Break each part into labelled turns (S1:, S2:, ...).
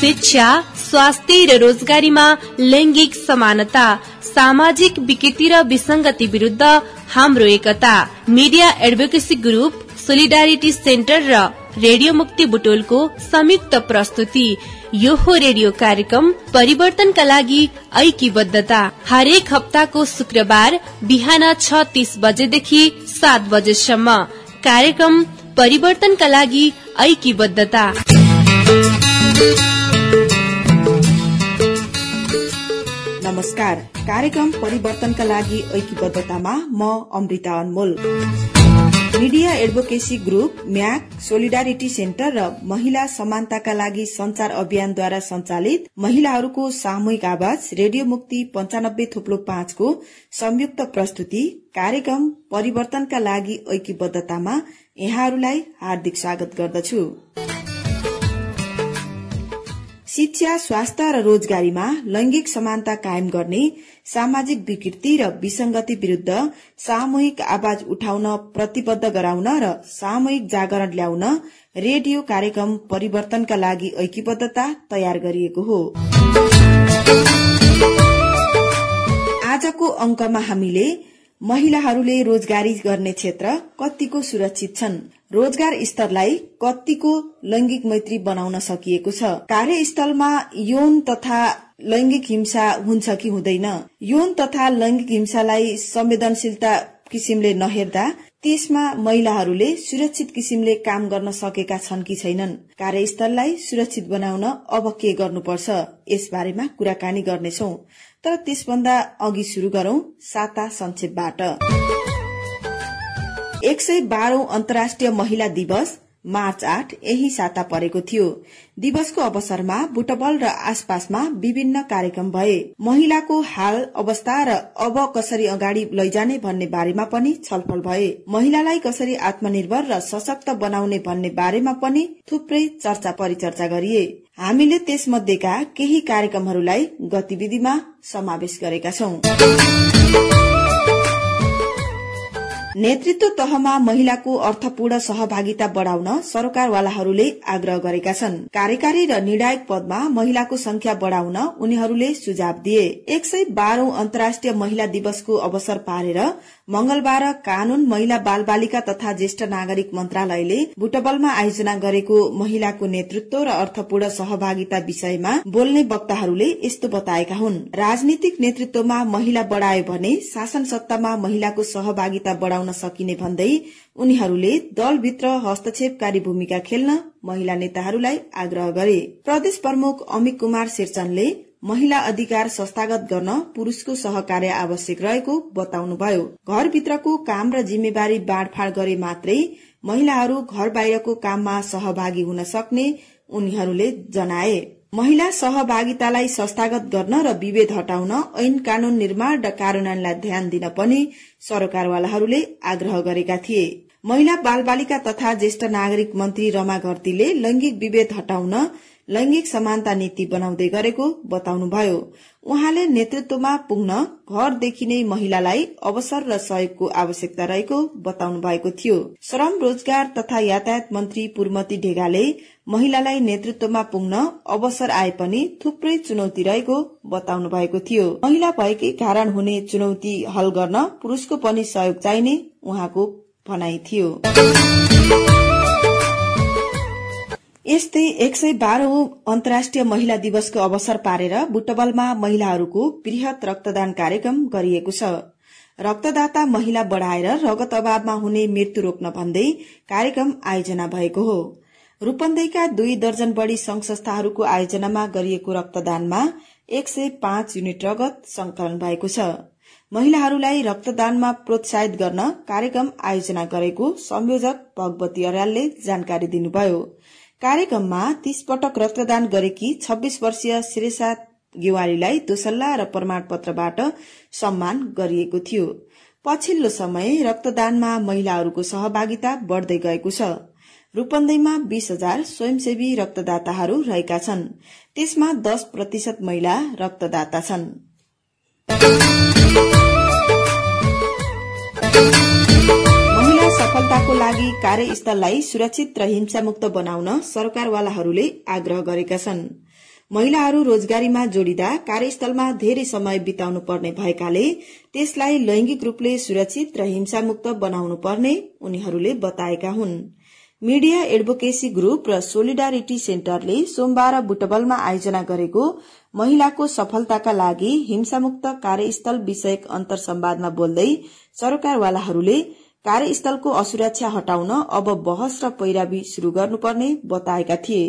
S1: शिक्षा स्वास्थ्य र रोजगारीमा लैंगिक समानता सामाजिक विकृति र विसंगति विरूद्ध हाम्रो एकता media advocacy group solidarity centre radio radio मुक्ति बुटोलको संयुक्त प्रस्तुति यो हो रेडियो कार्यक्रम परिवर्तनका लागि ऐक्यबद्धता हरेक हप्ताको शुक्रबार बिहान छ तीस बजेदेखि सात बजेसम्म कार्यक्रम परिवर्तनका लागि ऐक्यबद्धता
S2: नमस्कार। कार्यक्रम परिवर्तनका लागि ऐक्यबद्धतामा म Amrita Anmol. Media advocacy group Mac solidarity centre र महिला समानताका लागि संचार अभियानद्वारा संचालित महिलाहरूको सामूहिक आवाज रेडियो मुक्ति पञ्चानब्बे थुप्लो पाँचको संयुक्त प्रस्तुति कार्यक्रम परिवर्तनका लागि ऐक्यबद्धतामा यहाँहरूलाई हार्दिक स्वागत गर्दछु। शिक्षा स्वास्थ्य र रोजगारीमा लैंगिक समानता कायम गर्ने सामाजिक विकृति र विसंगति विरूद्ध सामूहिक आवाज उठाउन प्रतिबद्ध गराउन र सामूहिक जागरण ल्याउन रेडियो कार्यक्रम परिवर्तनका लागि ऐक्यबद्धता तयार गरिएको हो। आजको अंकमा हामीले महिलाहरूले रोजगारी गर्ने क्षेत्र कतिको सुरक्षित छन्? रोजगार स्तरलाई कतिको लैंगिक मैत्री बनाउन सकिएको छ। कार्यस्थलमा यौन तथा लैंगिक हिंसा हुन्छ कि हुँदैन? यौन तथा लैंगिक हिंसालाई संवेदनशीलता किसिमले नहेर्दा त्यसमा महिलाहरूले सुरक्षित किसिमले काम गर्न सकेका छन् कि छैनन्? कार्यस्थललाई सुरक्षित बनाउन अब के गर्नुपर्छ? यस बारेमा कुराकानी गर्नेछौ। तर त्यसभन्दा अघि शुरू गरौं साता संक्षेपबाट। एक सय बाह्रौं अन्तर्राष्ट्रिय महिला दिवस मार्च आठ यही साता परेको थियो। दिवसको अवसरमा बुटबल र आसपासमा विभिन्न कार्यक्रम भए। महिलाको हाल अवस्था र अब कसरी अगाडि लैजाने भन्ने बारेमा पनि छलफल भए। महिलालाई कसरी आत्मनिर्भर र सशक्त बनाउने भन्ने बारेमा पनि थुप्रै चर्चा परिचर्चा गरिए। हामीले त्यसमध्येका केही कार्यक्रमहरूलाई गतिविधिमा समावेश गरेका छौं। नेतृत्व तहमा महिलाको अर्थपूर्ण सहभागिता बढ़ाउन सरकारवालाहरूले आग्रह गरेका छन्। कार्यकारी र निर्णायक पदमा महिलाको संख्या बढ़ाउन उनीहरूले सुझाव दिए। एक सय बाह्रौं अन्तर्राष्ट्रिय महिला दिवसको अवसर पारेर मंगलबार कानून महिला बाल बालिका तथा ज्येष्ठ नागरिक मन्त्रालयले बुटबलमा आयोजना गरेको महिलाको नेतृत्व र अर्थपूर्ण सहभागिता विषयमा बोल्ने वक्ताहरूले यस्तो बताएका हुन्। राजनीतिक नेतृत्वमा महिला बढ़ायो भने शासन सत्तामा महिलाको सहभागिता बढ़ाउन सकिने भन्दै उनीहरूले दलभित्र हस्तक्षेपकारी भूमिका खेल्न महिला नेताहरूलाई आग्रह गरे। प्रदेश प्रमुख अमित कुमार शेरचनले महिला अधिकार संस्थागत गर्न पुरूषको सहकार्य आवश्यक रहेको बताउनुभयो। घरभित्रको काम र जिम्मेवारी बाँडफाँड गरे मात्रै महिलाहरू घर बाहिरको काममा सहभागी हुन सक्ने उनीहरूले जनाए। महिला सहभागितालाई संस्थागत गर्न र विभेद हटाउन ऐन कानून निर्माण र कार्यान्वयनलाई ध्यान दिन पनि सरकारवालाहरूले आग्रह गरेका थिए। महिला बाल बालिका तथा ज्येष्ठ नागरिक मन्त्री रमा घरतीले लैंगिक विभेद हटाउन लैंगिक समानता नीति बनाउँदै गरेको बताउनुभयो। उहाँले नेतृत्वमा पुग्न घरदेखि नै महिलालाई अवसर र सहयोगको आवश्यकता रहेको बताउनु भएको थियो। श्रम रोजगार तथा यातायात मन्त्री पूर्वमती ढेगाले महिलालाई नेतृत्वमा पुग्न अवसर आए पनि थुप्रै चुनौती रहेको बताउनु भएको थियो। महिला भएकै कारण हुने चुनौती हल गर्न पुरूषको पनि सहयोग चाहिने उहाँको भनाइ थियो। यस्तै एक सय बाह्रौं अन्तर्राष्ट्रिय महिला दिवसको अवसर पारेर बुटबलमा महिलाहरूको वृहत रक्तदान कार्यक्रम गरिएको छ। रक्तदाता महिला बढ़ाएर रगत अभावमा हुने मृत्यु रोक्न भन्दै कार्यक्रम आयोजना भएको हो। रूपन्देहीका दुई दर्जन बढ़ी संघ संस्थाहरूको आयोजनामा गरिएको रक्तदानमा एक सय पाँच युनिट रगत संकलन भएको छ। महिलाहरूलाई रक्तदानमा प्रोत्साहित गर्न कार्यक्रम आयोजना गरेको संयोजक भगवती अर्यालले जानकारी दिनुभयो। कार्यक्रममा तीस पटक रक्तदान गरेकी छब्बीस वर्षीय श्रेषा गेवालीलाई दोसल्ला र प्रमाणपत्रबाट सम्मान गरिएको थियो। पछिल्लो समय रक्तदानमा महिलाहरूको सहभागिता बढ़दै गएको छ। रूपन्देहीमा बीस हजार स्वयंसेवी रक्तदाताहरू रहेका छन्। त्यसमा दश प्रतिशत महिला रक्तदाता छन्। सफलताको लागि कार्यस्थललाई सुरक्षित र हिंसामुक्त बनाउन सरकारवालाहरूले आग्रह गरेका छन्। महिलाहरू रोजगारीमा जोडिँदा कार्यस्थलमा धेरै समय बिताउनु पर्ने भएकाले त्यसलाई लैंगिक रूपले सुरक्षित र हिंसामुक्त बनाउनु पर्ने उनीहरूले बताएका हुन्। मीडिया एडभोकेसी ग्रुप र सोलिडारिटी सेन्टरले सोमबार बुटबलमा आयोजना गरेको महिलाको सफलताका लागि हिंसामुक्त कार्यस्थल विषयक अन्तर संवादमा बोल्दै सरकारवालाहरूले कार्यस्थलको असुरक्षा हटाउन अब बहस र पैरावी शुरू गर्नुपर्ने बताएका थिए।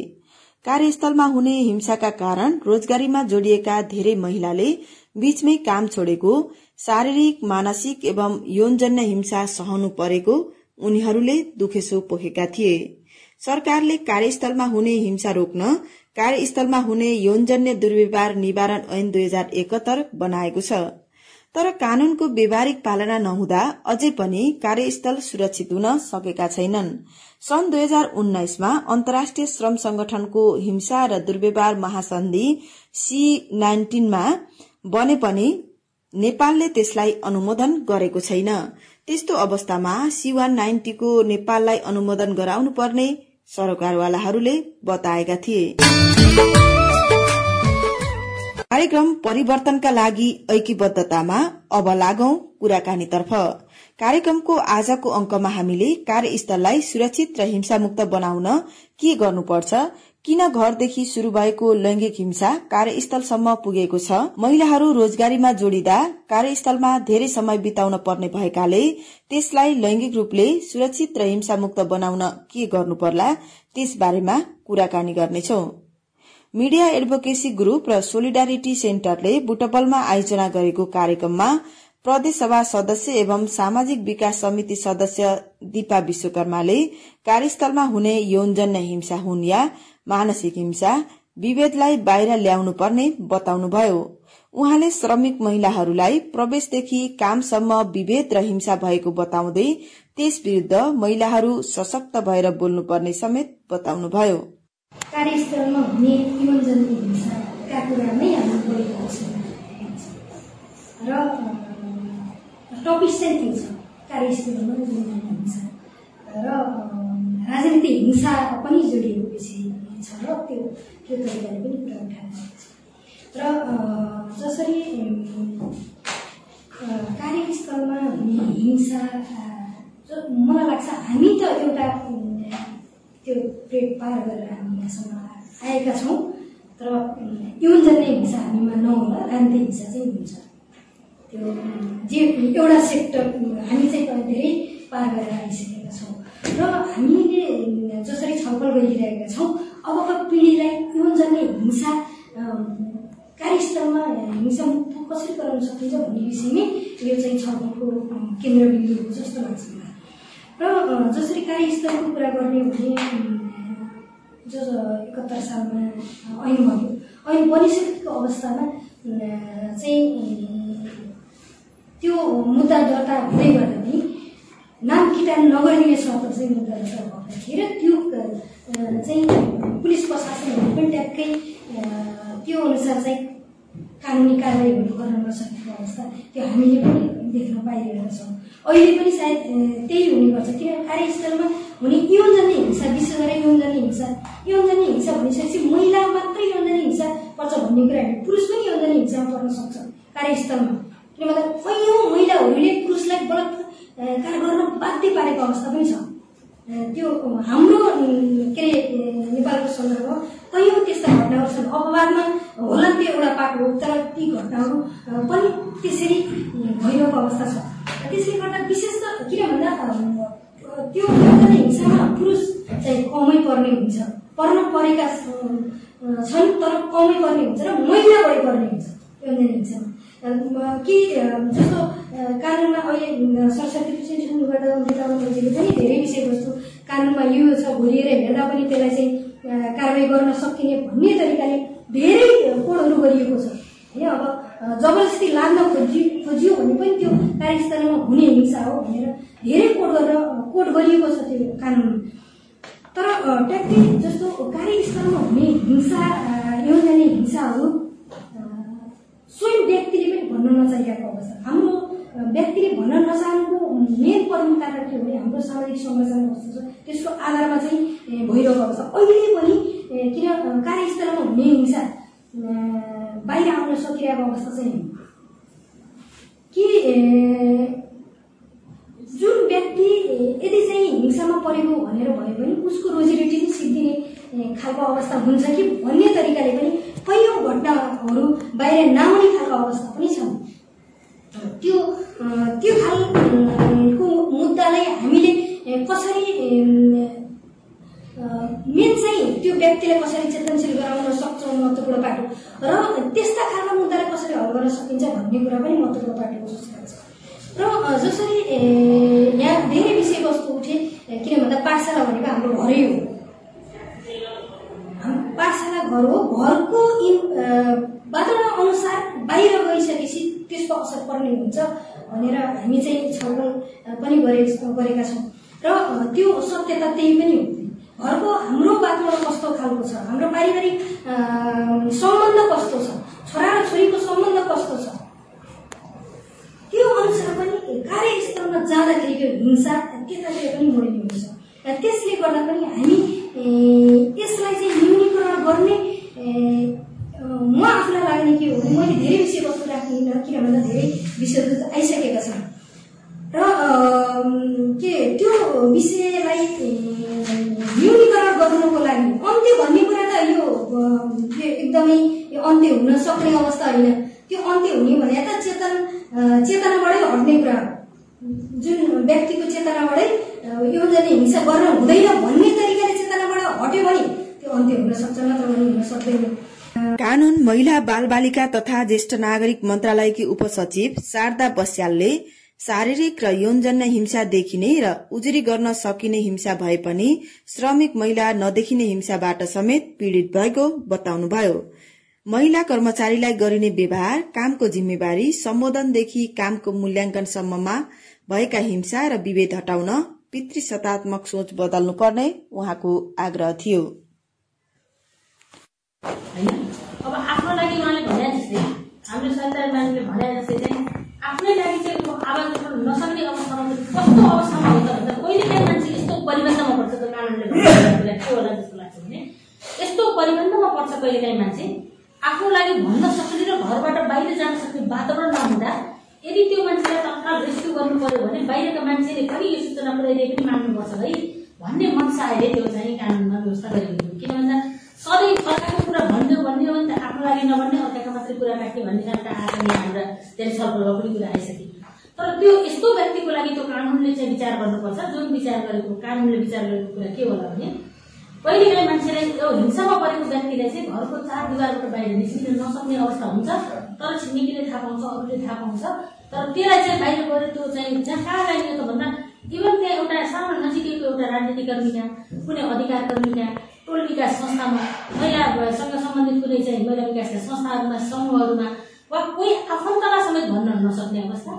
S2: कार्यस्थलमा हुने हिंसाका कारण रोजगारीमा जोडिएका धेरै महिलाले बीचमै काम छोडेको शारीरिक मानसिक एवं यौनजन्य हिंसा सहनु परेको उनीहरूले दुखेसो पोखेका थिए। सरकारले कार्यस्थलमा हुने हिंसा रोक्न कार्यस्थलमा हुने यौनजन्य दुर्व्यवहार निवारण ऐन दुई हजार बनाएको छ। तर कानूनको व्यवहारिक पालना नहुँदा अझै पनि कार्यस्थल सुरक्षित हुन सकेका छैनन्। सन् दुई हजार उन्नाइसमा अन्तर्राष्ट्रिय श्रम संगठनको हिंसा र दुर्व्यवहार महासन्धि सी नाइन्टिनमा बने पनि नेपालले त्यसलाई अनुमोदन गरेको छैन। त्यस्तो अवस्थामा सी वान नाइन्टीको नेपाललाई अनुमोदन गराउनु पर्ने सरकारवालाहरूले बताएका थिए। कार्यक्रम परिवर्तनका लागि ऐक्यबद्धतामा अब लागौं कुराकानीतर्फ। कार्यक्रमको आजको अंकमा हामीले कार्यस्थललाई सुरक्षित र हिंसामुक्त बनाउन के गर्नुपर्छ किन घरदेखि शुरू भएको लैंगिक हिंसा कार्यस्थलसम्म पुगेको छ महिलाहरू रोजगारीमा जोडिँदा कार्यस्थलमा धेरै समय बिताउन पर्ने भएकाले त्यसलाई लैंगिक रूपले सुरक्षित र हिंसामुक्त बनाउन के गर्नु पर्ला त्यस बारेमा कुराकानी गर्नेछौं। मीडिया एडभोकेसी ग्रुप र सोलिडारिटी सेन्टरले बुटबलमा आयोजना गरेको कार्यक्रममा प्रदेशसभा सदस्य एवं सामाजिक विकास समिति सदस्य दिपा विश्वकर्माले कार्यस्थलमा हुने यौनजन्य हिंसा हुन् या मानसिक हिंसा विभेदलाई बाहिर ल्याउनु पर्ने बताउनुभयो। उहाँले श्रमिक महिलाहरूलाई प्रवेशदेखि कामसम्म विभेद र हिंसा भएको बताउँदै त्यस विरूद्ध महिलाहरू सशक्त भएर बोल्नुपर्ने समेत बताउनुभयो।
S3: कार्यस्थलमा हुने यौनजन्य हिंसाका कुरा नै हामी बोलेको छौँ। र टपिक चाहिँ के छ? कार्यस्थलमा यौनजन्य हिंसा र राजनीतिक हिंसा पनि जोडिएको विषय छ र त्यो त्यो तरिकाले पनि कुरा उठाएको छ। र जसरी कार्यस्थलमा हुने हिंसा मलाई लाग्छ हामी त एउटा त्यो प्रेट पार गरेर हामी यहाँसम्म आएका छौँ। तर यौनजन्य हिंसा हामीमा नहुँदा राजनीतिक हिंसा चाहिँ हुन्छ। त्यो जे एउटा सेक्टर हामी चाहिँ धेरै पार गरेर आइसकेका छौँ। र हामीले जसरी छलफल गरिरहेका छौँ अबको पिँढीलाई यौनजन्य हिंसा कार्यस्थलमा हिंसामुक्त कसरी गराउन सकिन्छ भन्ने विषयमै यो चाहिँ छलफलको केन्द्रबिन्दु जस्तो लाग्छ मलाई। र जसरी कार्यस्थलको कुरा गर्ने हो भने जो एकहत्तर सालमा ऐन बन्यो ऐन बनिसकेको अवस्थामा चाहिँ त्यो मुद्दा दर्ता हुँदै गर्दा पनि नाम किटान नगरिने चाहिँ मुद्दा दर्ता भएको थियो र त्यो चाहिँ पुलिस प्रशासनहरू पनि ट्याक्कै त्यो अनुसार चाहिँ कानुनी कारवाहीहरू गर्न नसकेको अवस्था त्यो हामीले पनि देख्न पाइरहेका छौँ अहिले पनि सायद त्यही हुने गर्छ किन कार्यस्थलमा हुने यौनजन्य हिंसा विशेष गरेर यौनजन्य हिंसा यौनजन्य हिंसा भनिसकेपछि महिला मात्रै यौनजन्य हिंसा पर्छ भन्ने कुरा होइन पुरुष पनि यौनजन्य हिंसामा पर्न सक्छ कार्यस्थलमा किन भन्दा कैयौँ महिलाहरूले पुरुषलाई बलात्कार गर्न बाध्य पारेको अवस्था पनि छ। त्यो हाम्रो के अरे नेपालको सन्दर्भमा कैयौँ त्यस्ता घटनाहरू छन्। अपवादमा होला त्यो एउटा पाटो हो तर ती घटनाहरू पनि त्यसरी भइरहेको अवस्था छ। त्यसले गर्दा विशेष त किन भन्दा त्यो हिंसामा पुरुष चाहिँ कमै पर्ने हुन्छ। पर्न परेका छन् तर कमै पर्ने हुन्छ र महिला बढी पर्ने हुन्छ। हिंसामा कि जस्तो कानुनमा अहिले सरस्वती विशेषण गर्दा नेताहरूले पनि धेरै विषयवस्तु कानुनमा यो छ घोरिएर हेर्दा पनि त्यसलाई चाहिँ कारवाही गर्न सकिने भन्ने तरिकाले धेरै कोडहरू गरिएको छ। होइन अब जबरजस्ती लाग्न खोजि खोजियो भने पनि त्यो कार्यस्थलमा हुने हिंसा हो भनेर धेरै कोड गरेर कोड गरिएको छ त्यो कानुनमा तर ट्याक्कै जस्तो कार्यस्थलमा हुने हिंसा यौनजन्य हिंसाहरू स्वयं व्यक्तिले पनि भन्न नचाहिरहेको अवस्था। हाम्रो व्यक्तिले भन्न नचाहनुको मेन प्रमुख कारण के हो भने हाम्रो सामाजिक संरचना कस्तो छ। त्यसको आधारमा चाहिँ भइरहेको अवस्था। अहिले पनि किन कार्यस्थलमा हुने हिंसा बाहिर आउन सकिरहेको अवस्था चाहिँ कि जुन व्यक्ति यदि चाहिँ हिंसामा परेको भनेर भयो भने उसको रोजीरोटी चाहिँ सिद्धिने खालको अवस्था हुन्छ कि भन्ने तरिकाले घटनाहरू बाहिर नआउने खालको अवस्था पनि छन्। त्यो त्यो खालको मुद्दालाई हामीले कसरी मेन चाहिँ त्यो व्यक्तिलाई कसरी चेतनशील गराउन सक्छौँ महत्त्वपूर्ण पाटो र त्यस्ता खालका मुद्दालाई कसरी हल गर्न सकिन्छ भन्ने कुरा पनि महत्त्वपूर्ण पाटोको जस्तो लाग्छ र जसरी यहाँ धेरै विषयवस्तु उठे किन भन्दा पाठशाला भनेको हाम्रो घरै हो। पाठशाला घर हो घरको वातावरण अनुसार बाहिर गइसकेपछि त्यसको असर पर्ने हुन्छ भनेर हामी चाहिँ छलफल पनि गरे गरेका छौँ। र त्यो सत्यता त्यही पनि हो। घरको हाम्रो वातावरण कस्तो खालको छ? हाम्रो पारिवारिक सम्बन्ध कस्तो छ छोरा र छोरीको सम्बन्ध कस्तो छ त्यो अनुसार पनि कार्यस्थलमा जाँदाखेरिको हिंसा त्यतातिर पनि मोडिने हुन्छ त्यसले गर्दा पनि हामी यसलाई चाहिँ न्यूनीकरण गर्ने म आफूलाई लाग्ने के हो मैले धेरै विषयवस्तु राख्दिनँ किन भन्दा धेरै विषयहरू आइसकेका छन् र के त्यो विषयलाई न्यूनीकरण गर्नुको लागि अन्त्य भन्ने कुरा त यो एकदमै यो अन्त्य हुन सक्ने अवस्था होइन त्यो अन्त्य हुने भने त चेतन चेतनाबाटै हट्ने कुरा जुन व्यक्तिको चेतनाबाटै यो जति हिंसा गर्न हुँदैन भन्ने तरिकाले चेतनाबाट हट्यो भने अन्त्य हुन सक्छ हुन सक्दैन
S2: कानून महिला बाल बालिका तथा ज्येष्ठ नागरिक मन्त्रालयकी उपसचिव शारदा बस्यालले शारीरिक र यौनजन्य हिंसा देखिने र उजुरी गर्न सकिने हिंसा भए पनि श्रमिक महिला नदेखिने हिंसाबाट समेत पीड़ित भएको बताउनुभयो। महिला कर्मचारीलाई गरिने व्यवहार कामको जिम्मेवारी सम्बोधनदेखि कामको मूल्याङ्कनसम्ममा भएका हिंसा र विभेद हटाउन पितृसत्तात्मक सोच बदल्नु पर्ने उहाँको आग्रह थियो।
S4: अब आफ्नो लागि उहाँले भने जस्तै हाम्रो सरकारी मान्छेले भने जस्तै चाहिँ आफ्नै लागि चाहिँ आवाज उठाउन नसक्ने अवस्थामा कस्तो अवस्थामा हुन्छ भन्दा कहिले काहीँ मान्छे यस्तो परिबन्धमा पर्छ त्यो कानुनले के होला जस्तो लाग्छ भने यस्तो परिबन्धमा पर्छ कहिले काहीँ मान्छे। आफ्नो लागि भन्न सक्ने र घरबाट बाहिर जान सक्ने वातावरण नहुँदा यदि त्यो मान्छेलाई तत्काल रेस्क्यु गर्नु पर्यो भने बाहिरका मान्छेले पनि यो सूचना पुऱ्याइदिए पनि मान्नुपर्छ है। भन्ने मनसायले त्यो चाहिँ कानुनमा व्यवस्था गरिदिएको किन भन्दा सधैँ अर्काको कुरा भनिदियो भनिदियो भने त आफ्नो लागि नभन्ने अर्काको मात्रै कुरा राख्ने भन्ने खालका आँखा हाम्रा धेरै छलफलमा पनि कुरा आइसके तर त्यो यस्तो व्यक्तिको लागि त्यो कानुनले चाहिँ विचार गर्नुपर्छ। जुन विचार गरेको कानुनले विचार गरेको कुरा के होला भने कहिले काहीँ मान्छेलाई यो हिंसामा परेको व्यक्तिलाई चाहिँ घरको चार दिवारबाट बाहिर निस्किन नसक्ने अवस्था हुन्छ। तर छिमेकीले थाहा पाउँछ अरूले थाहा पाउँछ। तर त्यसलाई चाहिँ बाहिर गएर त्यो चाहिँ जहाँ कहाँ गइने त भन्दा इभन त्यहाँ एउटा सानो नजिकैको एउटा राजनीतिक कर्मीका कुनै अधिकार कर्मीका टोल विकास संस्थामा महिलासँग सम्बन्धित कुनै चाहिँ महिला विकासका संस्थाहरूमा समूहहरूमा वा कोही आफन्तलाई समेत भन्न नसक्ने अवस्था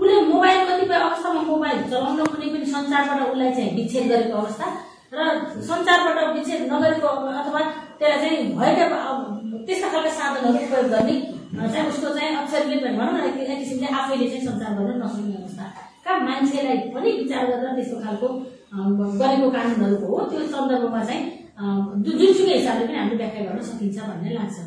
S4: उसले मोबाइल कतिपय अवस्थामा मोबाइल चलाउन कुनै पनि सञ्चारबाट उसलाई चाहिँ विच्छेद गरेको अवस्था र सञ्चारबाट विच्छेद नगरेको अथवा त्यसलाई चाहिँ भएका त्यस्ता खालका साधनहरू प्रयोग गर्ने चाहिँ उसको चाहिँ अक्षरले भनौँ न एक किसिमले आफैले चाहिँ सञ्चार गर्न नसक्ने अवस्था। कहाँ मान्छेलाई पनि विचार गरेर त्यस्तो खालको गरेको कानुनहरूको हो। त्यो सन्दर्भमा चाहिँ जुनसुकै हिसाबले पनि हामीले व्याख्या गर्न सकिन्छ भन्ने लाग्छ।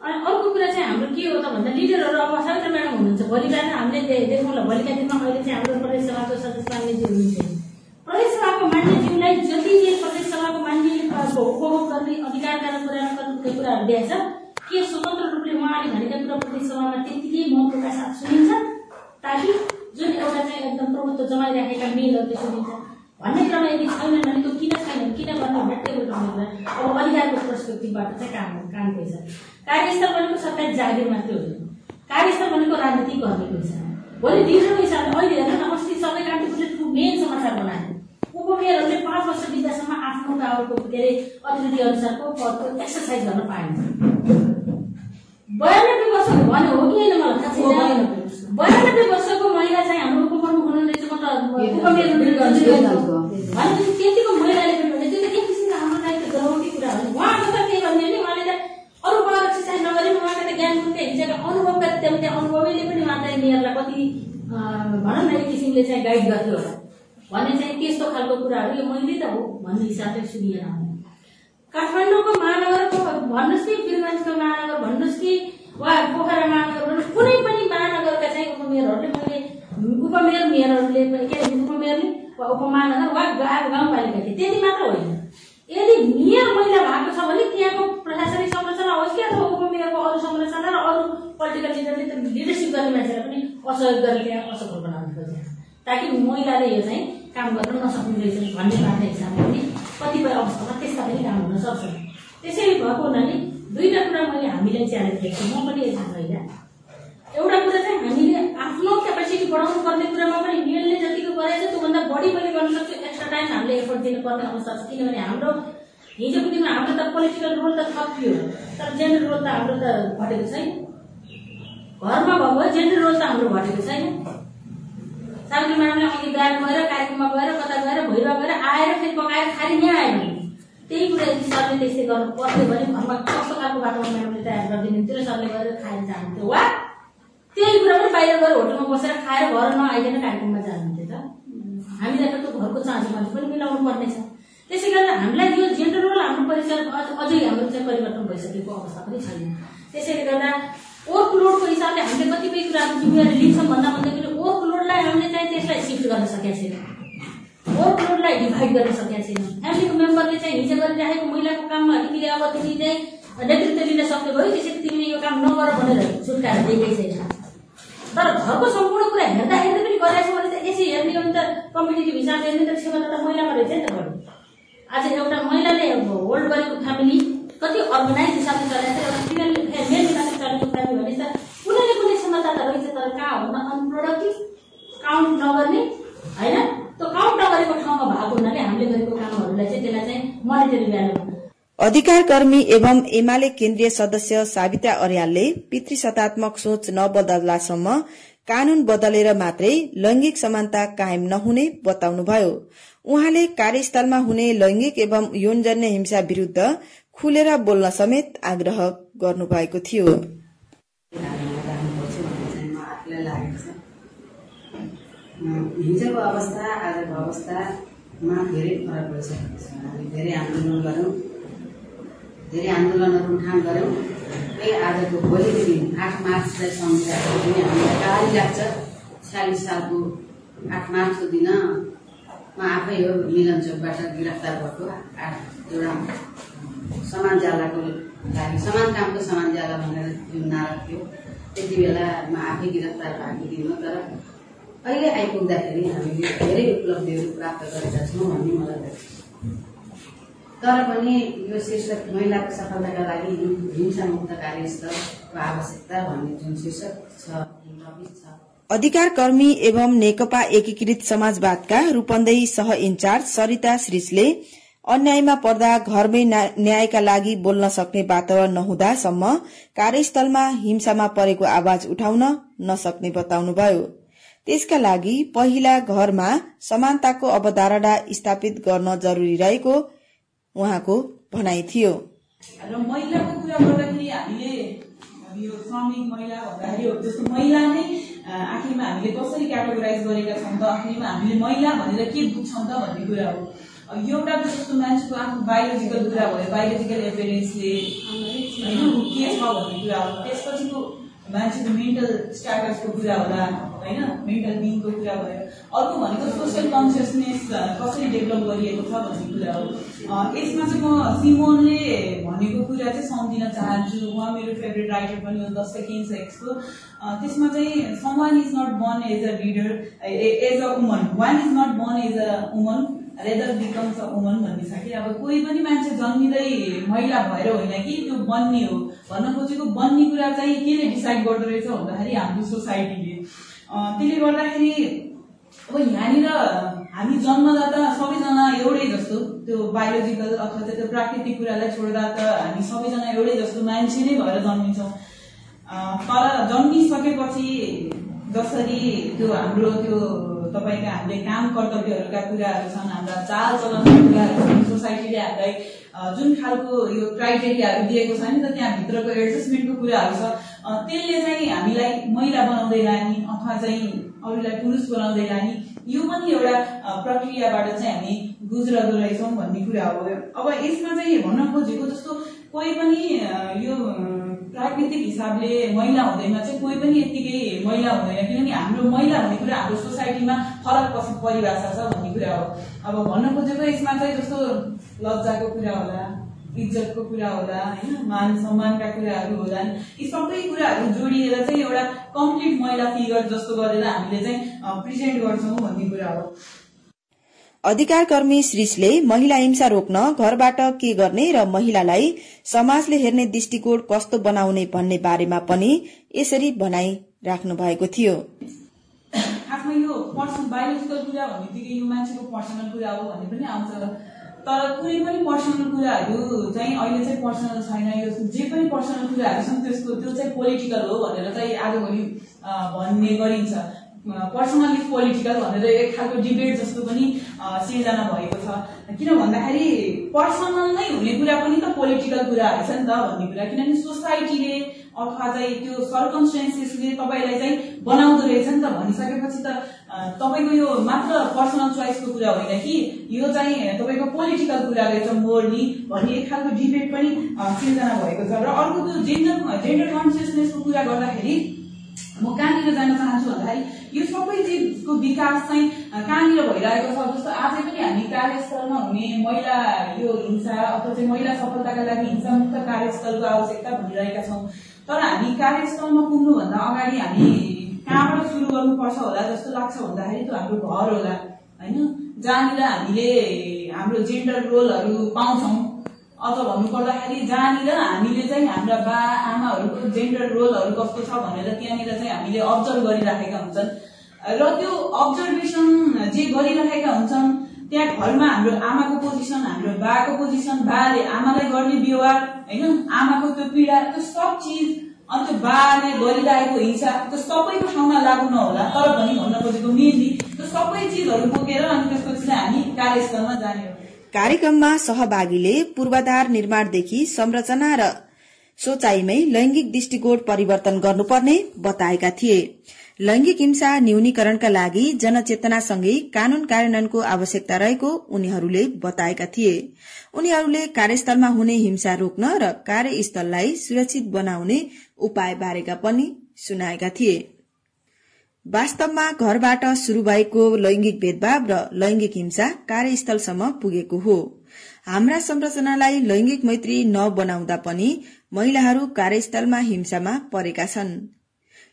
S4: अनि अर्को कुरा चाहिँ हाम्रो के हो त भन्दा लिडरहरू अब सविता म्याडम हुनुहुन्छ भोलि बिहान हामीले देखौँला भोलिका दिनमा अहिले चाहिँ हाम्रो प्रदेश सभाको सदस्य हुनुहुन्छ प्रदेश सभाको मान्यज्यूलाई जति प्रदेश सभाको मान्यको उपभोग गर्ने अधिकारका कुरा गर्ने कुराहरू दिएछ के स्वतन्त्र रूपले उहाँले भनेका कुरा प्रदेश सभामा त्यत्तिकै महत्त्वका साथ सुनिन्छ ताकि जुन एउटा चाहिँ एकदम प्रभुत्व जमाइराखेका मेलहरूले सुनिन्छ भन्ने क्रम यदि छैन भने त्यो किन छैन किन गर्ने भने टेबल क्रममा अब अधिकारको पर्सपेक्टिभबाट चाहिँ काम काम गइछ सरकारी जागिर मात्रै होइन कार्यस्थल भनेको राजनीति गर्नेको हिसाब भोलि दिनको हिसाबले अहिले हेर्नु न अस्ति सबै कान्तिपुरले मेन समाचार बनायो। उपमेयरहरूले पाँच वर्ष बित्दासम्म आफ्नो टावरको के अरे अथोरिटी अनुसारको पदको एक्सर्साइज गर्न पाएन। बयानब्बे वर्ष भन्यो हो कि होइन मलाई थाहा छैन। बयानब्बे वर्षको महिला चाहिँ हाम्रो उपप्रमुख त। उपमेयर भनेपछि त्यतिको महिलाले पनि भने त्यो त एक किसिमको हाम्रो लागि त गराउने कुरा हो उहाँको त के भन्ने भने उहाँले त अरू बाह्र एक्सर्साइज नगरे उहाँको त ज्ञान मुक्ति हिजोका अनुभवका त्यहाँ त्यहाँ अनुभवैले पनि उहाँ चाहिँ उनीहरूलाई कति भनौँ न एक किसिमले चाहिँ गाइड गर्थ्यो होला भन्ने चाहिँ त्यस्तो खालको कुराहरू यो मैले त हो भन्ने हिसाबले सुनिएन काठमाडौँको महानगरको भन्नुहोस् नि वीरगञ्जको वा पोखरा महानगर कुनै पनि महानगरका चाहिँ उपमेयरहरूले मैले उपमेयर मेयरहरूले के उपमेयरले वा उपमहानगर वा गाउँ गाउँपालिका थिए त्यति मात्र होइन। यदि मेयर महिला भएको छ भने त्यहाँको प्रशासनिक संरचना होस् कि अथवा उपमेयरको अरू संरचना र अरू पोलिटिकल लिडरले त लिडरसिप गर्ने मान्छेलाई पनि असहयोग गरेर त्यहाँ असफल बनाउनु खोज्छ। ताकि महिलाले यो चाहिँ काम गर्न नसक्ने रहेछ भन्ने बाटो हिसाबले पनि कतिपय अवस्थामा त्यस्ता पनि काम हुन सक्छ। त्यसैले भएको हुनाले दुईवटा कुरा मैले हामीले च्यालेन्ज दिएको म पनि यसमा महिला एउटा कुरा चाहिँ हामीले आफ्नो क्यापेसिटी बढाउनु पर्ने कुरामा पनि मेलले जतिको गरेको छ त्योभन्दा बढी मैले गर्न सक्छु। एक्स्ट्रा टाइम हामीले एफोर्ट दिनुपर्ने अवस्था छ। किनभने हाम्रो हिजोको दिनमा हाम्रो त पोलिटिकल रोल त थपियो तर जेन्डर रोल त हाम्रो त घटेको छैन। घरमा भएको जेन्डर रोल त हाम्रो घटेको छैन। सावित्री म्याडमले अघि बिहान गएर कार्यक्रममा गएर कता गएर भैरव गएर आएर फेरि पकाएर खाएर यहाँ आयो त्यही कुरा यदि सरले त्यस्तै गर्नु पर्थ्यो भने घरमा कस्तो खालको म्याडमले तयार गरिदिनुहुन्थ्यो र सरले गएर खाएर जानुहुन्थ्यो वा? त्यही कुरा पनि बाहिर गएर होटलमा बसेर खाएर घर नआइकन कार्यक्रममा जानुहुन्थ्यो त। हामीलाई त त्यो घरको चाँजो मान्छे पनि मिलाउनु पर्ने छ त्यसै कारण हामीलाई यो जेन्डर रोल हाम्रो परिचय अझ- हाम्रो चाहिँ परिवर्तन भइसकेको अवस्था पनि छैन। त्यसैले गर्दा वर्क लोडको हिसाबले हामीले कतिपय कुराहरू जिम्मेवारी लिन्छौँ भन्दा भन्दाखेरि लोडलाई हामीले चाहिँ त्यसलाई सिफ्ट गर्न सकेका छैनौँ। वर्क लोडलाई डिभाइड गर्न सकेका छैनौँ। फ्यामिलीको मेम्बरले चाहिँ हिजो गरिराखेको महिलाको काममा तिमीले अब तिमी चाहिँ नेतृत्व लिन सक्ने भयो त्यसरी तिमीले यो काम नगर भनेर छुटकाएर दिएकै छैन। तर घरको सम्पूर्ण कुरा हेर्दा हेर्दै पनि गरेको छ भने त यसै हेर्ने हो भने त कम्पिटेटिभ हिसाबले हेर्ने त क्षमता त महिलामा रहेछ नि त बढी आज एउटा महिलाले होल्ड गरेको फ्यामिली कति अर्गनाइज हिसाबले चलाएको छ एउटा फिमेल मेल हिसाबले चलेको फ्यामिली भने त कुनै न कुनै क्षमता त रहेछ तर कहाँ अनप्रोडक्टिभ काउन्ट नगर्ने होइन? त्यो काउन्ट नगरेको ठाउँमा भएको हुनाले हामीले गरेको कामहरूलाई चाहिँ त्यसलाई चाहिँ मोनिटरी भ्यालु
S2: अधिकार कर्मी एवं एमाले केन्द्रीय सदस्य साविता अर्यालले पितृसत्तात्मक सोच नबदल्लासम्म कानून बदलेर मात्रै लैंगिक समानता कायम नहुने बताउनुभयो। उहाँले कार्यस्थलमा हुने लैंगिक एवं यौनजन्य हिंसा विरूद्ध खुलेर बोल्न समेत आग्रह गर्नुभएको थियो
S5: राख्नुपर्छ भन्ने चाहिँ म आफूलाई लागेको छ अँ, हिजोको अवस्था आजको अवस्थामा धेरै फरक भइसकेको छ हामी धेरै आन्दोलन गऱ्यौँ धेरै आन्दोलनहरू उठान गऱ्यौँ। त्यही आजको भोलिको दिन आठ मार्चलाई सम्झिँदाखेरि पनि हामीलाई गाली लाग्छ। छ्यालिस सालको आठ मार्चको दिन म आफै हो मिलन चोकबाट गिरफ्तार भएको आठ एउटा समान ज्यालाको लागि समान कामको समान ज्याला भनेर जुन नारा थियो त्यति बेला म आफै गिरफ्तार भएको दिन तर अहिले आइपुग्दाखेरि हामीले धेरै उपलब्धिहरू प्राप्त गरेका छौँ भन्ने मलाई लाग्छ। तर पनि यो शीर्षक महिलाको सफलताका लागि हिंसा मुक्त कार्यस्थलको आवश्यकता भन्ने जुन शीर्षक छ टपिक छ।
S2: अधिकार कर्मी एवं नेकपा एकीकृत समाजवादका रूपन्देही सह इन्चार्ज सरिता श्रीषले अन्यायमा पर्दा घरमै न्या- न्यायका लागि बोल्न सक्ने वातावरण नहुँदासम्म कार्यस्थलमा हिंसामा परेको आवाज उठाउन नसक्ने बताउनुभयो। त्यसका लागि पहिला घरमा समानताको अवधारणा स्थापित गर्न जरुरी रहेको उहाँको भनाइ थियो।
S6: र महिलाको कुरा गर्दाखेरि हामीले यो श्रमिक महिला भन्दाखेरि जस्तो महिला नै आखिरमा हामीले कसरी क्याटेगोराइज गरेका छौँ त आखिरमा हामीले महिला भनेर के बुझ्छौँ त भन्ने कुरा हो। एउटा जस्तो मान्छेको आफ्नो बायोलोजिकल कुरा भयो बायोलोजिकल एपियरेन्सले होइन के छ भन्ने कुरा हो। त्यसपछिको मान्छेको मेन्टल स्ट्याटसको कुरा होला। होइन? मेन्टल बिङको कुरा भयो। अर्को भनेको सोसियल कन्सियसनेस कसरी डेभलप गरिएको छ भन्ने कुरा हो। यसमा चाहिँ म सिमोनले भनेको कुरा चाहिँ सम्झिन चाहन्छु। उहाँ मेरो फेभरेट राइटर पनि हो द सेकेन्ड सेक्सको त्यसमा चाहिँ someone is not born as a leader as a woman one is not born as a woman rather becomes a woman भन्ने छ कि? अब कोही पनि मान्छे जन्मिँदै महिला भएर होइन कि त्यो बन्ने हो। भन्न खोजेको बन्ने कुरा चाहिँ केले डिसाइड गर्दो रहेछ भन्दाखेरि हाम्रो सोसाइटीले त्यसले गर्दाखेरि अब यहाँनिर हामी जन्मदाता सबैजना एउटै जस्तो त्यो बायोलोजिकल अथवा त्यो प्राकृतिक कुरालाई छोड्दा त हामी सबैजना एउटै जस्तो मान्छे नै भएर जन्मिन्छौँ। तर जन्मिसकेपछि जसरी त्यो हाम्रो त्यो तपाईँका हामीले काम कर्तव्यहरूका कुराहरू छन् हाम्रा चाल चलनका कुराहरू छन् सोसाइटीले हामीलाई जुन खालको यो क्राइटेरियाहरू दिएको छ नि त त्यहाँभित्रको एडजस्टमेन्टको कुराहरू छ। त्यसले चाहिँ हामीलाई महिला बनाउँदै लाने अथवा चाहिँ अरूलाई पुरुष बनाउँदै लाने यो पनि एउटा प्रक्रियाबाट चाहिँ हामी गुज्रदो रहेछौँ भन्ने कुरा हो। अब यसमा चाहिँ भन्न खोजेको जस्तो कोही पनि यो प्राकृतिक हिसाबले महिला हुँदैमा चाहिँ कोही पनि यत्तिकै महिला हुँदैन। किनकि हाम्रो महिला भन्ने कुरा हाम्रो सोसाइटीमा फरक परिभाषा छ भन्ने कुरा हो। अब भन्न खोजेको यसमा चाहिँ जस्तो लज्जाको कुरा होला इज्जतको कुरा होला होइन मान सम्मानका कुराहरू होला यी सबै कुराहरू जोडिएर चाहिँ एउटा कम्प्लिट महिला फिगर जस्तो गरेर हामीले चाहिँ प्रेजेन्ट गर्छौँ भन्ने कुरा हो।
S2: अधिकार कर्मी श्रीषले महिला हिंसा रोक्न घरबाट के गर्ने र महिलालाई समाजले हेर्ने दृष्टिकोण कस्तो बनाउने भन्ने बारेमा पनि यसरी भनाई राख्नु भएको थियो।
S6: यो कुरा यो मान्छेको पर्सनल कुरा हो भन्ने पनि आउँछ। तर कुनै पनि पर्सनल कुराहरू चाहिँ अहिले चाहिँ पर्सनल छैन यो जे पनि पर्सनल कुराहरू छन् त्यसको त्यो चाहिँ पोलिटिकल हो भनेर चाहिँ अ, भन्ने गरिन्छ। पर्सनल इज पोलिटिकल भनेर एक खालको डिबेट जस्तो पनि सिर्जना भएको छ। किन भन्दाखेरि पर्सनल नै हुने कुरा पनि त पोलिटिकल कुराहरू छ नि त भन्ने कुरा। किनभने सोसाइटीले अथवा चाहिँ त्यो सर्कमस्टेन्सेसले तपाईँलाई चाहिँ बनाउँदो रहेछ नि त भनिसकेपछि त तपाईँको यो मात्र पर्सनल चोइसको कुरा होइन कि? यो चाहिँ तपाईँको पोलिटिकल कुरा रहेछ मोरली भन्ने एक खालको डिबेट पनि सिर्जना भएको छ। र अर्को त्यो जेन्डर जेन्डर कन्सियसनेसको कुरा गर्दाखेरि म कहाँनिर जान चाहन्छु भन्दाखेरि यो सबै चिजको विकास चाहिँ कहाँनिर भइरहेको छ जस्तो आजै पनि हामी कार्यस्थलमा हुने महिला यो हिंसा अथवा चाहिँ महिला सफलताका लागि हिंसामुक्त कार्यस्थलको आवश्यकता भनिरहेका छौँ। तर हामी कार्यस्थलमा पुग्नुभन्दा अगाडि हामी कहाँबाट सुरु गर्नुपर्छ होला जस्तो लाग्छ भन्दाखेरि त्यो हाम्रो घर होला होइन? जहाँनिर हामीले हाम्रो जेन्डर रोलहरू पाउँछौँ। अथवा भन्नु पर्दाखेरि जहाँनिर हामीले चाहिँ हाम्रा बा आमाहरूको जेन्डर रोलहरू कस्तो छ भनेर त्यहाँनिर चाहिँ हामीले अब्जर्भ गरिराखेका हुन्छन्। र त्यो अब्जर्भेसन जे गरिरहेका हुन्छन् त्यहाँ घरमा हाम्रो आमाको पोजिसन हाम्रो बाको पोजिसन बाले आमालाई गर्ने व्यवहार होइन? आमाको त्यो पीडा त्यो सब चिज अनि त्यो बाले गरिरहेको हिंसा त्यो सबैको ठाउँमा लागु नहोला तर पनि भन्न खोजेको मेनली त्यो सबै चिजहरू बोकेर अनि त्यसपछि चाहिँ हामी कार्यस्थलमा जाने हो।
S2: कार्यक्रममा सहभागीले पूर्वाधार निर्माणदेखि संरचना र सोचाइमै लैंगिक दृष्टिकोण परिवर्तन गर्नुपर्ने बताएका थिए। लैंगिक हिंसा न्यूनीकरणका लागि जनचेतनासँगै कानून कार्यान्वयनको आवश्यकता रहेको उनीहरूले बताएका थिए। उनीहरूले कार्यस्थलमा हुने हिंसा रोक्न र कार्यस्थललाई सुरक्षित बनाउने उपाय बारेका पनि सुनाएका थिए। वास्तवमा घरबाट शुरू भएको लैंगिक भेदभाव र लैंगिक हिंसा कार्यस्थलसम्म पुगेको हो। हाम्रा संरचनालाई लैंगिक मैत्री नबनाउँदा पनि महिलाहरू कार्यस्थलमा हिंसामा परेका छन्।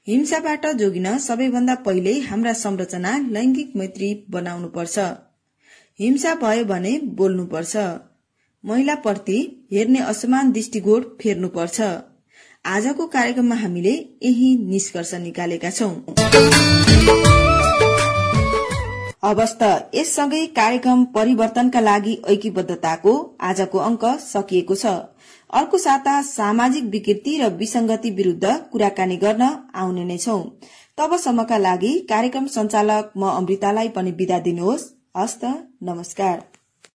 S2: हिंसाबाट जोगिन सबैभन्दा पहिले हाम्रा संरचना लैंगिक मैत्री बनाउनुपर्छ। हिंसा भयो भने बोल्नुपर्छ। महिलाप्रति हेर्ने असमान दृष्टिकोण फेर्नुपर्छ। आजको कार्यक्रममा हामीले यही निष्कर्ष निकालेका छौं। अवस्त यससँगै कार्यक्रम परिवर्तनका लागि ऐक्यबद्धताको आजको अंक सकिएको छ। अर्को साता सामाजिक विकृति र विसंगति विरूद्ध कुराकानी गर्न आउने नै छौं। तबसम्मका लागि कार्यक्रम संचालक म अमृतालाई पनि विदा दिनुहोस्। हस्त नमस्कार।